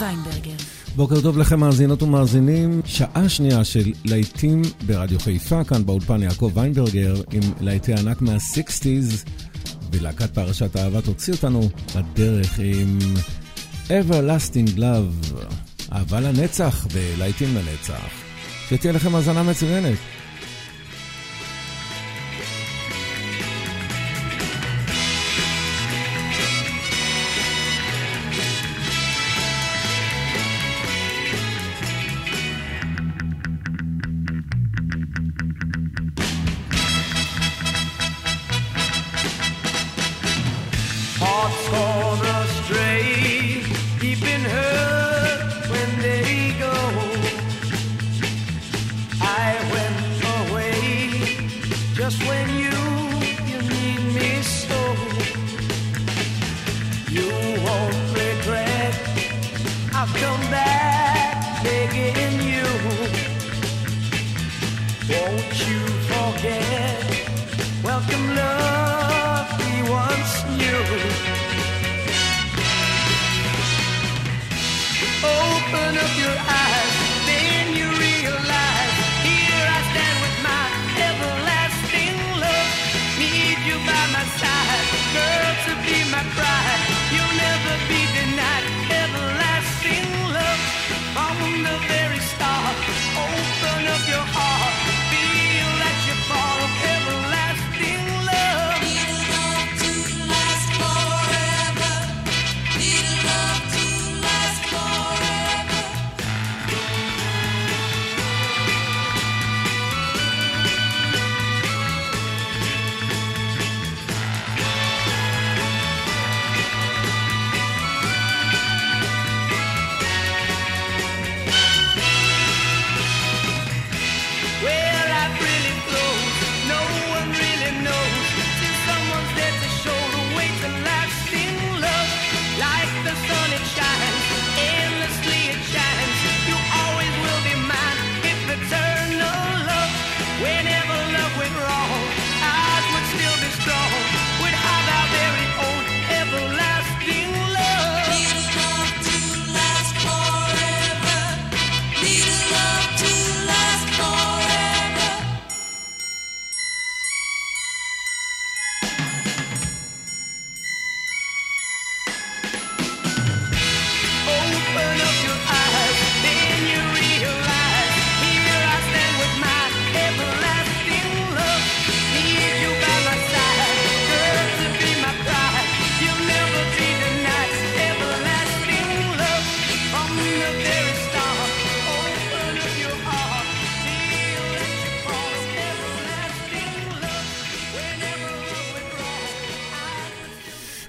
ויינברגר. בוקר טוב לכם מאזינות ומאזינים, שעה שנייה של להיטים ברדיו חיפה, כאן באולפן יעקב ויינברגר עם להיטי ענק מה-60's, ולהקת פרשת אהבה תוציא אותנו בדרך עם Everlasting Love, אהבה לנצח ולהיטים לנצח. שתהיה לכם האזנה מצוינת.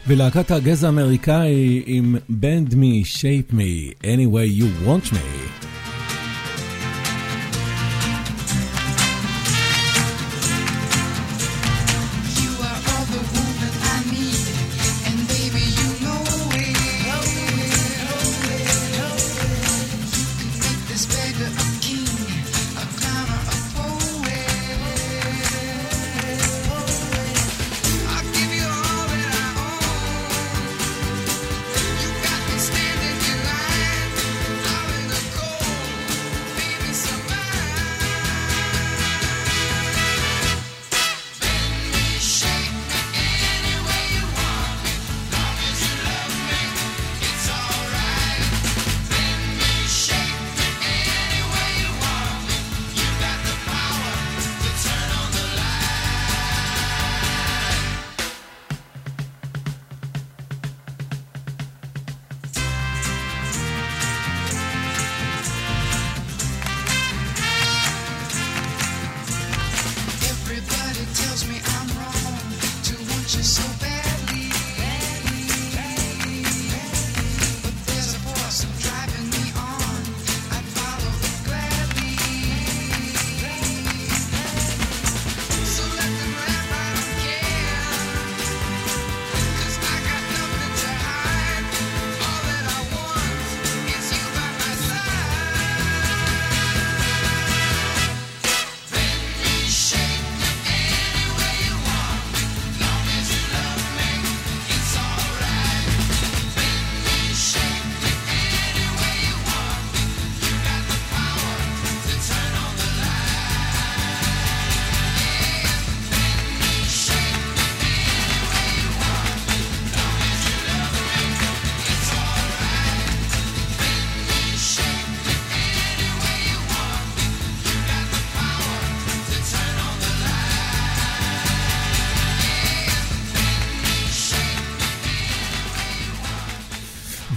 ולהקת Gaza האמריקאי עם Bend Me, Shape Me, Any way you want me.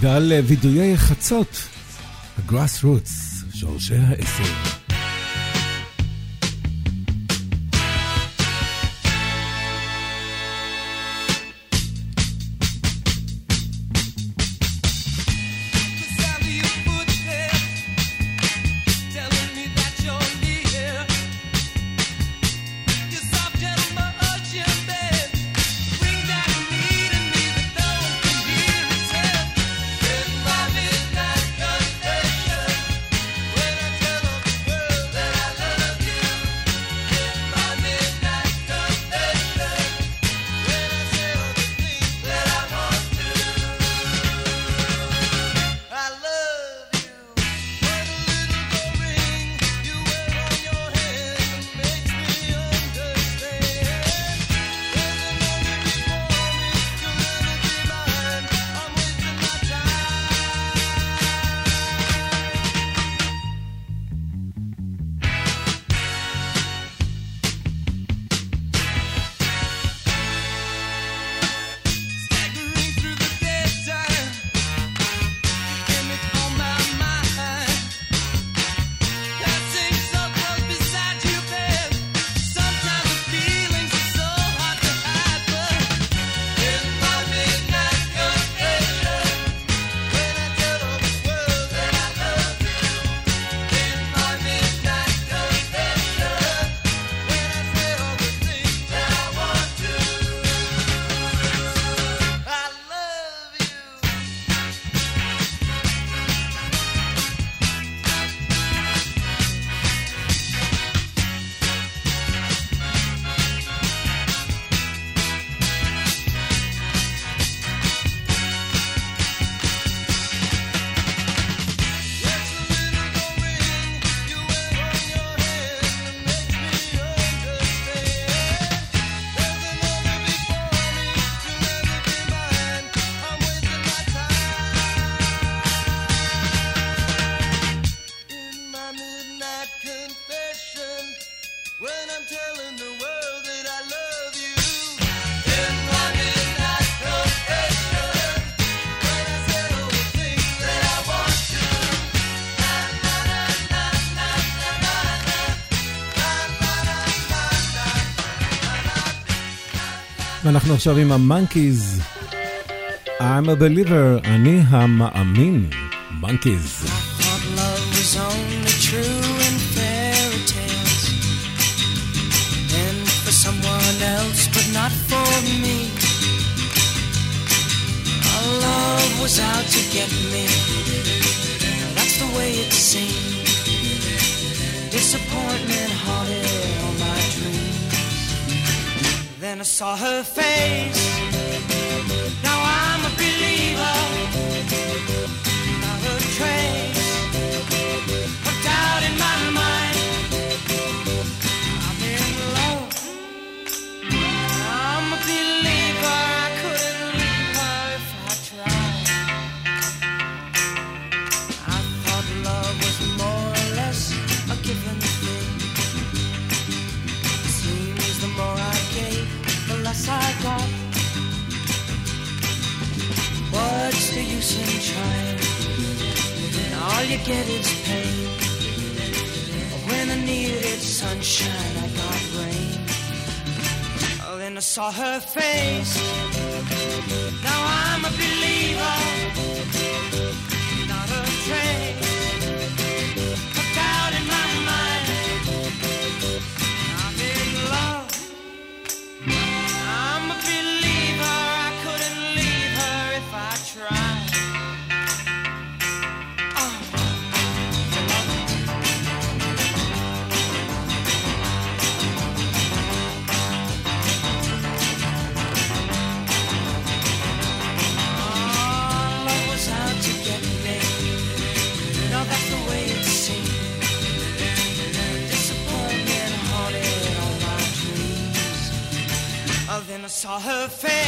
ועל וידויי חצות, הגראס רוטס, שורשי העשר. ואנחנו עכשיו עם המונקיז. I'm a believer, אני המאמין. מונקיז. was out to get me. That's the way it seemed. Disappointment Then I saw her face. Now I'm a believer. Not a trace of doubt in my mind. Get is pain. When I needed sunshine, I got rain. Oh, then I saw her face. Now I'm a believer, not a trace. Saw her face.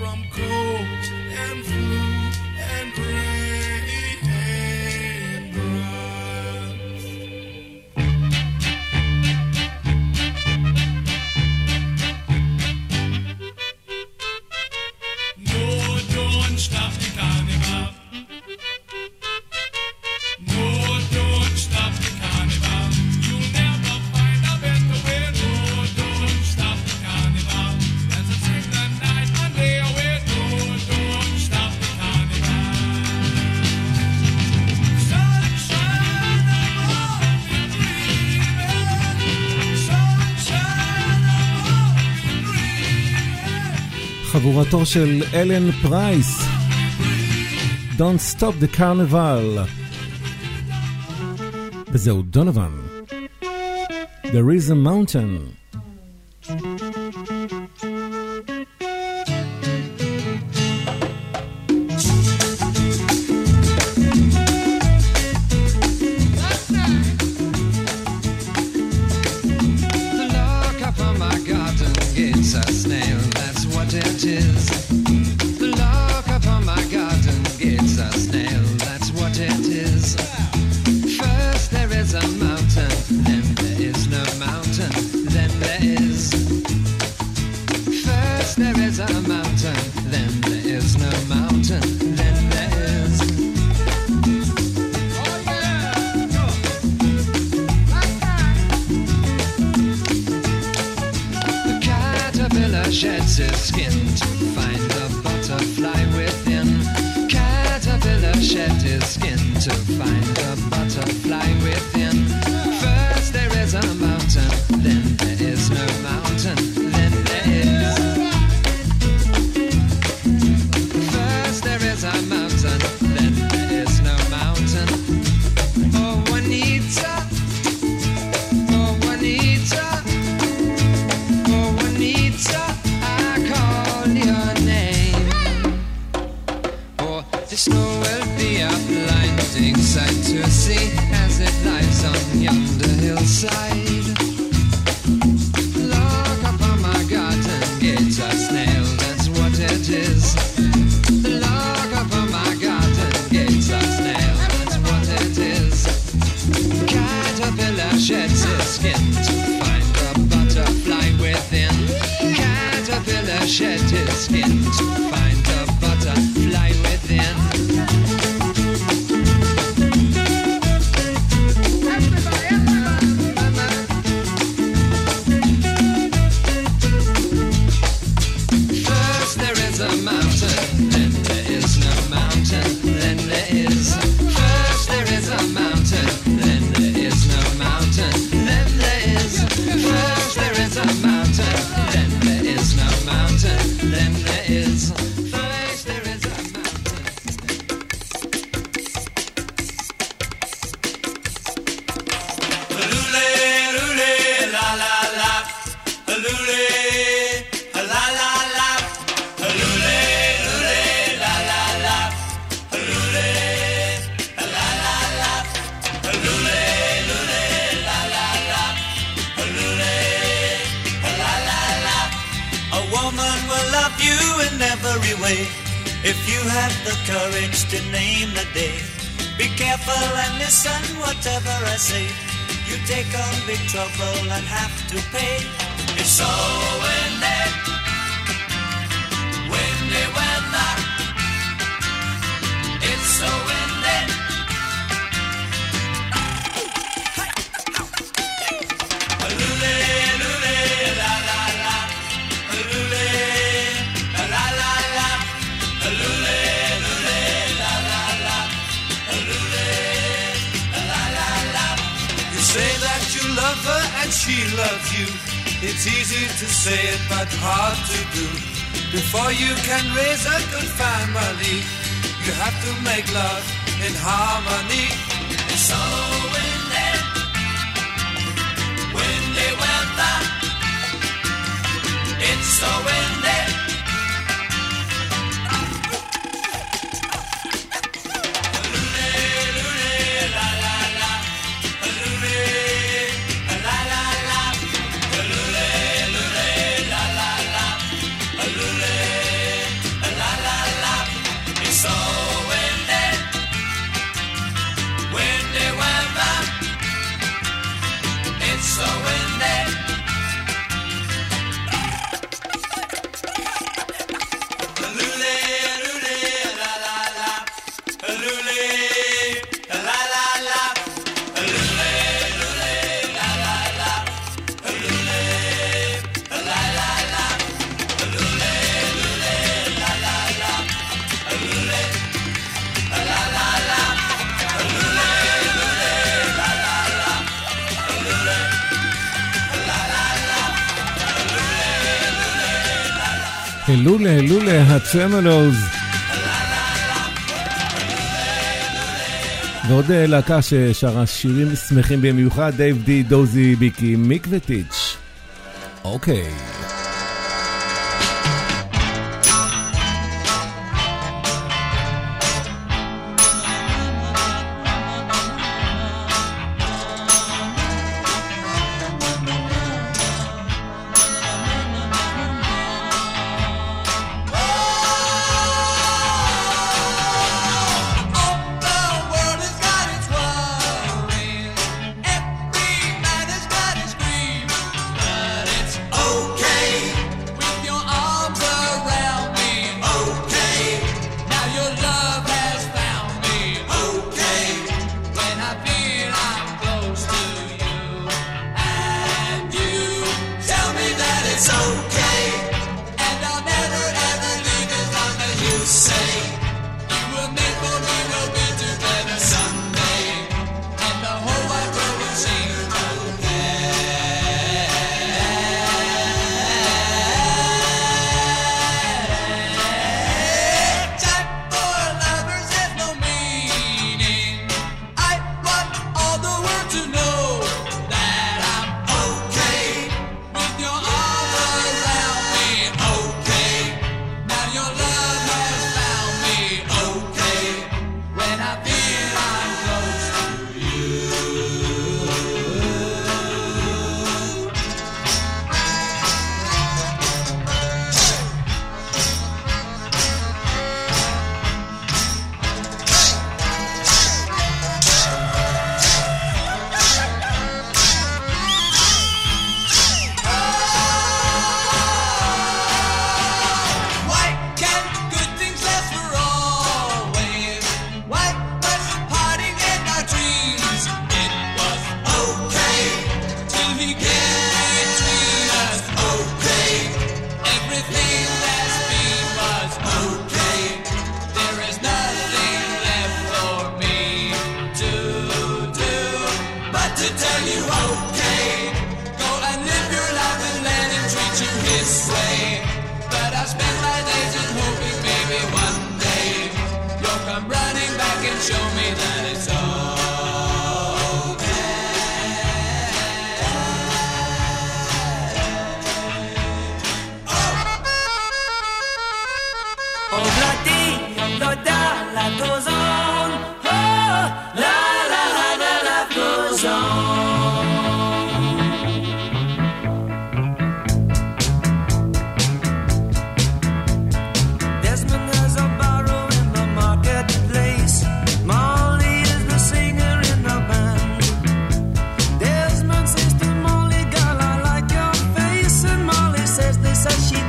from cool. חבורתו של אלן פרייס, Don't Stop the Carnival. וזהו דונובן. There is a mountain. inside. you. It's easy to say it, but hard to do. Before you can raise a good family, you have to make love in harmony. So אלולה, אלולה, הצ'מלוז. ועוד אה, להקה ששרה שירים שמחים במיוחד, דייב די, דוזי, ביקי, מיק וטיץ'. אוקיי. With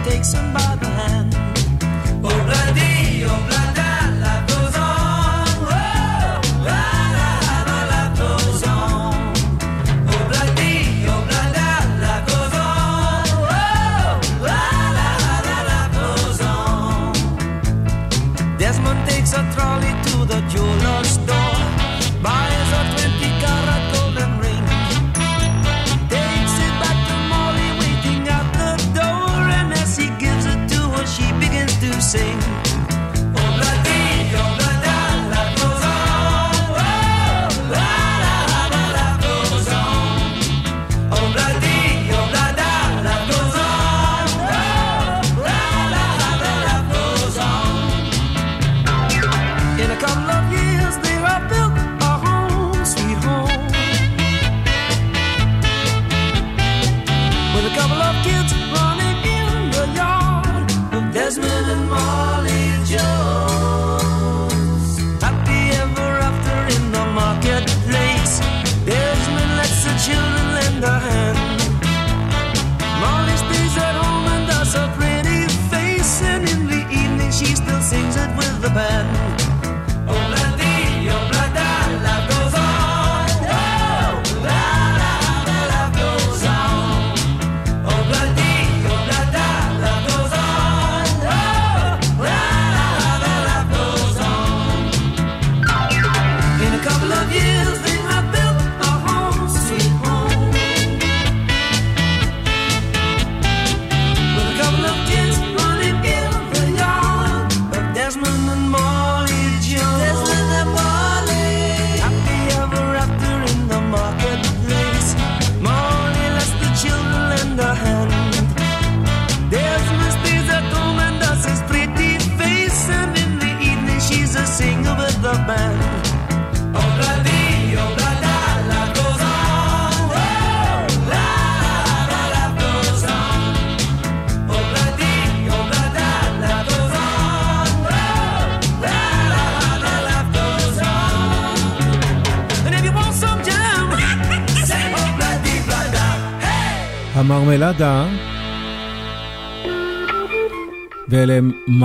a couple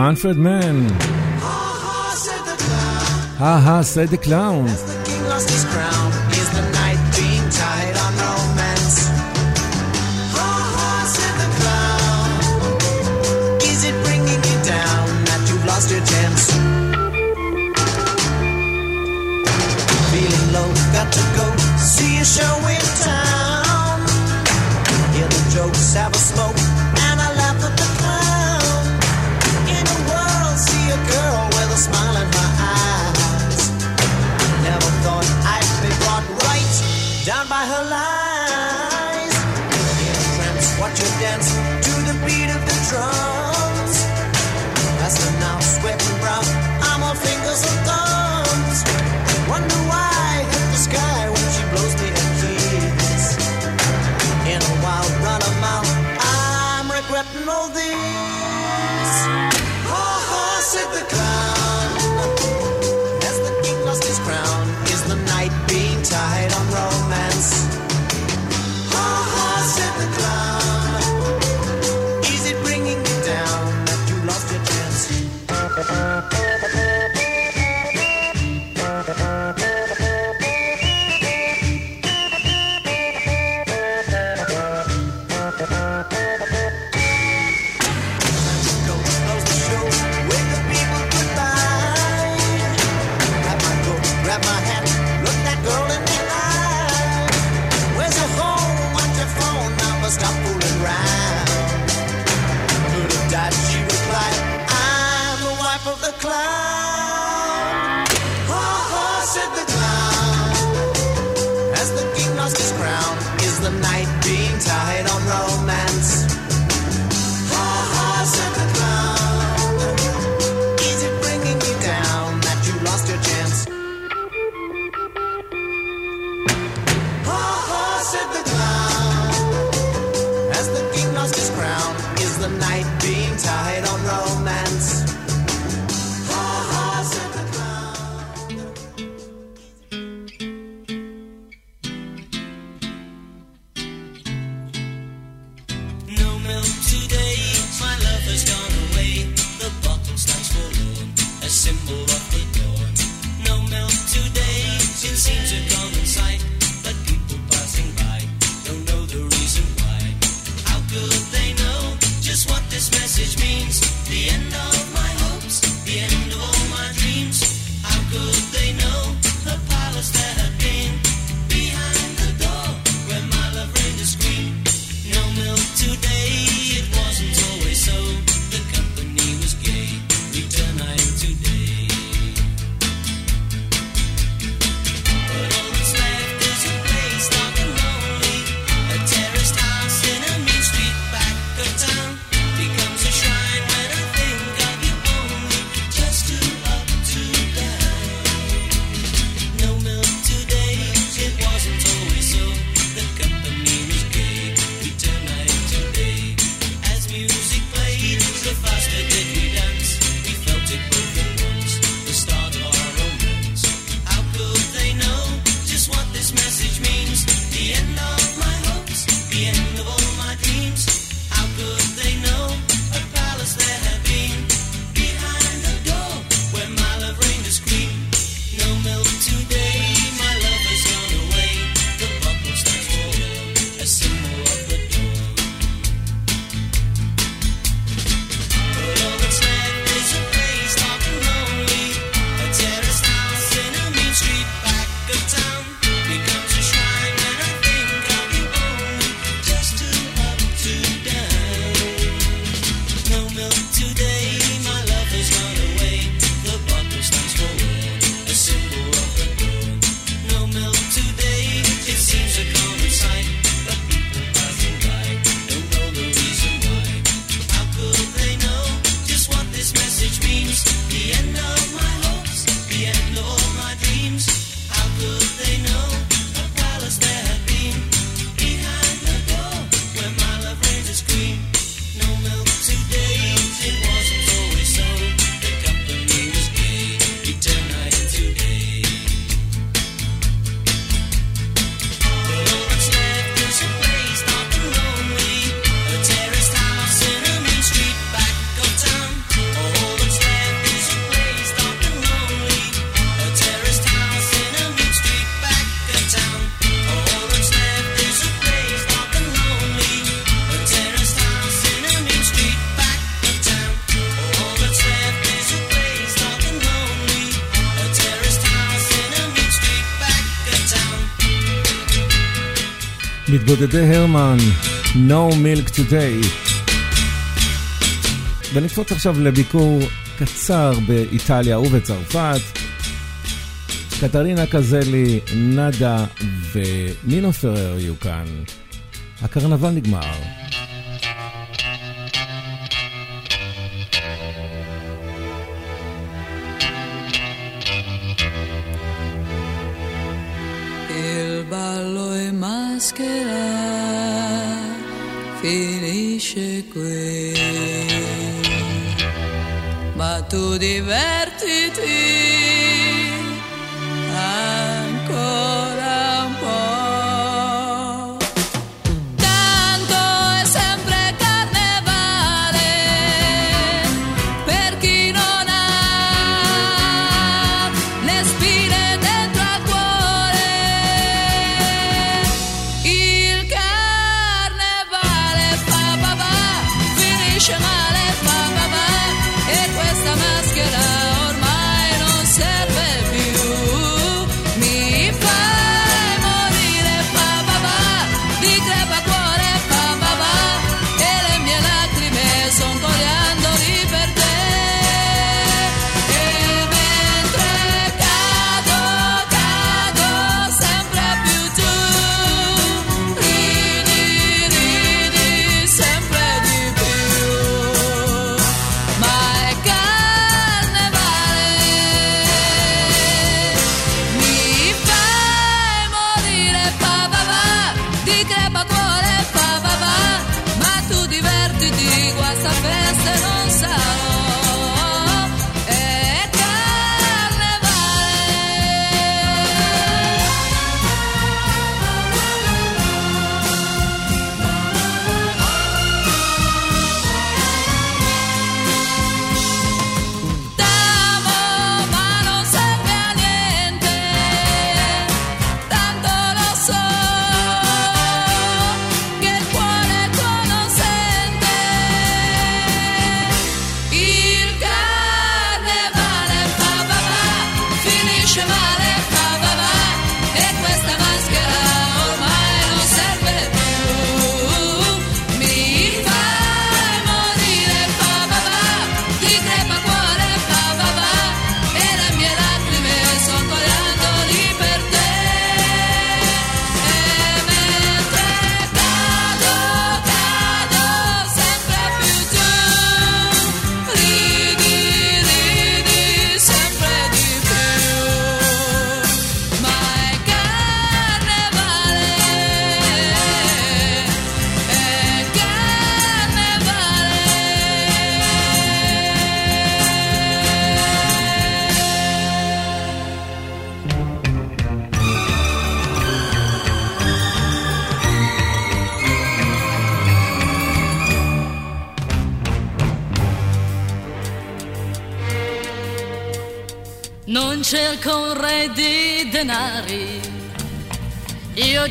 Manfred Mann. Ha ha said the clown. Ha ha said the clown. milk today. My love has gone away. The bottle stands forlorn, a symbol of the בודדי הרמן, No Milk Today. ונקפוץ עכשיו לביקור קצר באיטליה ובצרפת. קטרינה קזלי, נאדה ונינו פרר יהיו כאן. הקרנבל נגמר. maschera finisce qui. Ma tu divertiti.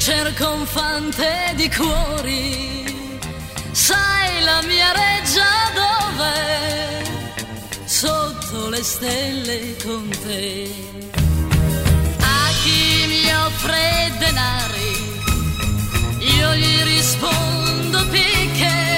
cerco un fante di cuori, sai la mia reggia dove? Sotto le stelle con te. A chi mi offre denari, io gli rispondo picche.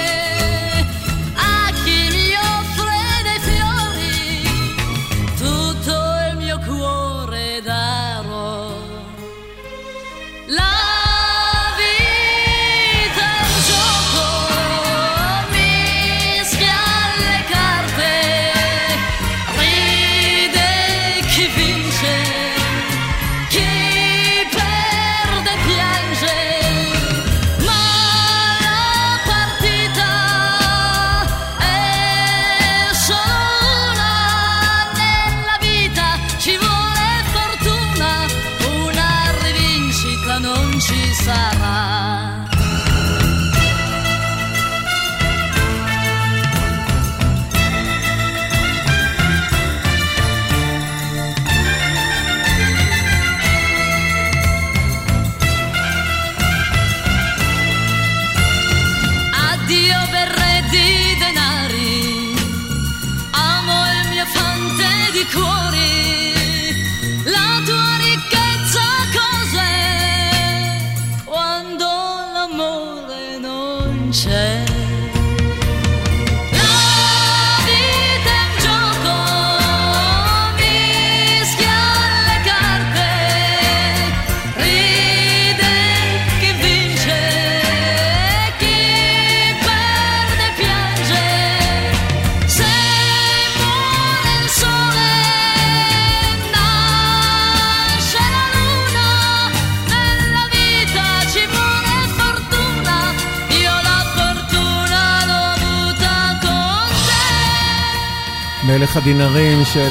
מלך הדינרים של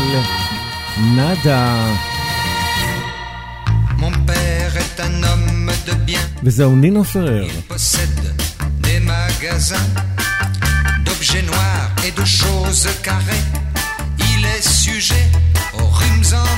נאדה. וזהו נינו פרר. d'objets noirs et de choses carrées. Il est sujet aux rimes en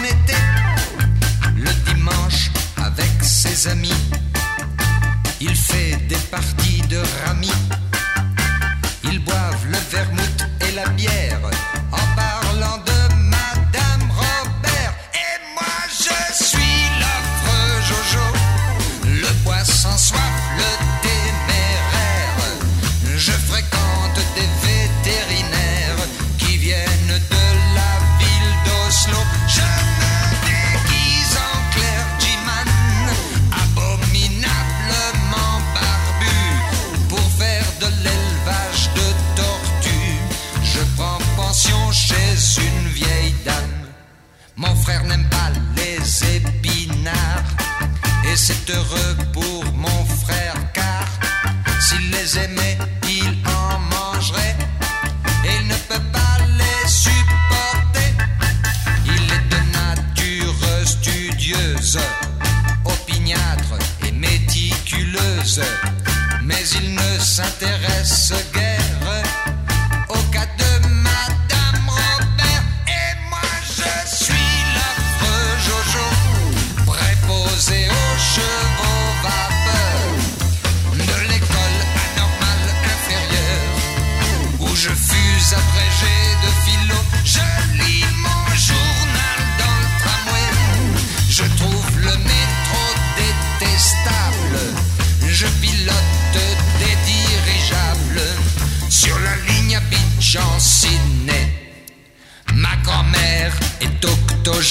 opiniâtre et méticuleuse, mais il ne s'intéresse guère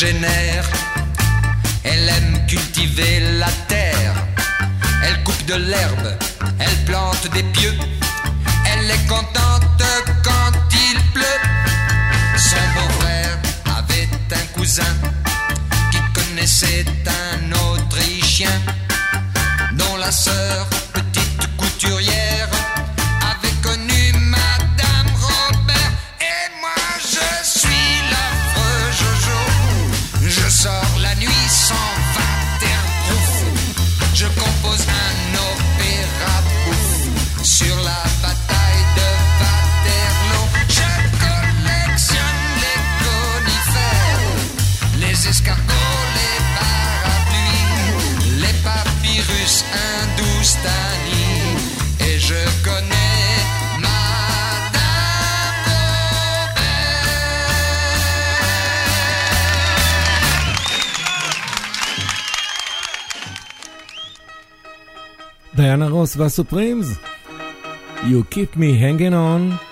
Elle aime cultiver la terre. Elle coupe de l'herbe. Elle plante des pieux. Elle est contente Diana Ross והסופרימס. You keep me hanging on.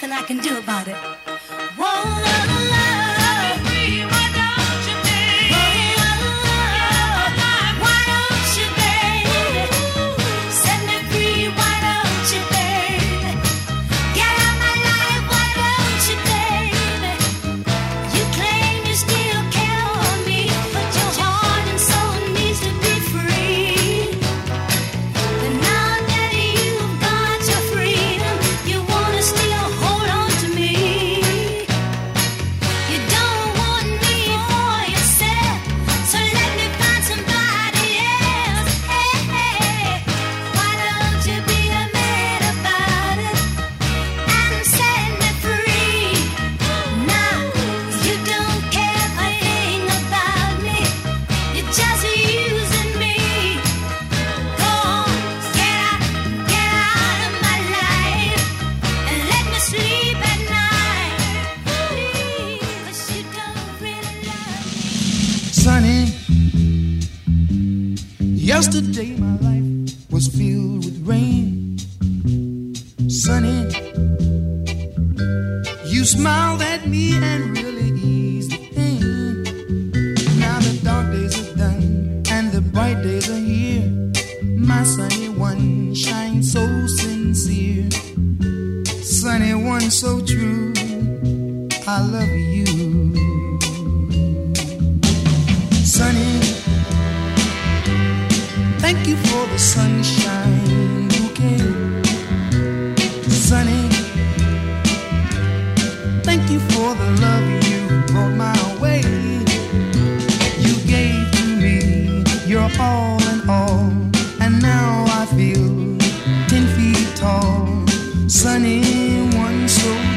nothing I can do about it. Whoa. Thank you for the sunshine bouquet, sunny. Thank you for the love you brought my way. You gave to me your all in all, and now I feel ten feet tall. Sunny one so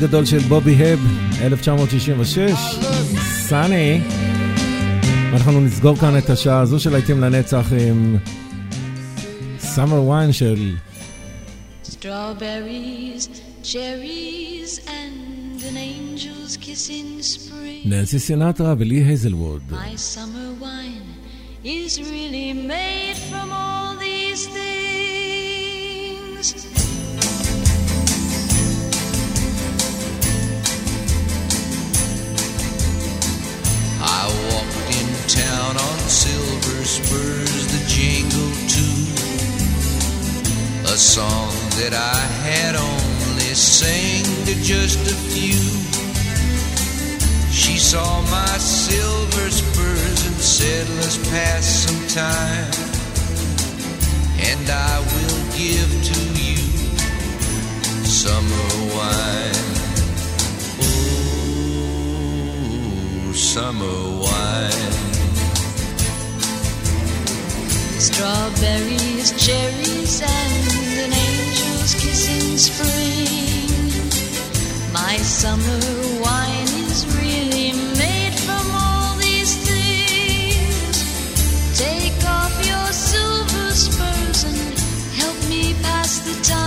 גדול של בובי הב, 1966, סאני. ואנחנו נסגור כאן את השעה הזו של להיטים לנצח עם סאמר ויין של Strawberries, cherries, and an angel's kiss in spring. ננסי סינטרה ולי הייזלווד. My summer wine is really made from all these things. Town on silver spurs that jingle too. A song that I had only sang to just a few. She saw my silver spurs and said, Let's pass some time. And I will give to you summer wine. Oh, summer wine. Strawberries, cherries, and an angel's kiss in spring. My summer wine is really made from all these things. Take off your silver spurs and help me pass the time.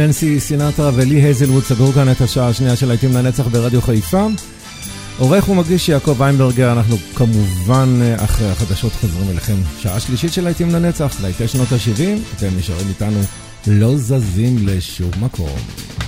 ננסי סינטרה ולי הייזלווד סגרו כאן את השעה השנייה של להיטים לנצח ברדיו חיפה. עורך ומגיש יעקב איינברגר, אנחנו כמובן אה, אחרי החדשות חוזרים אליכם. שעה שלישית של להיטים לנצח, להיטי שנות ה-70, אתם נשארים איתנו, לא זזים לשום מקום.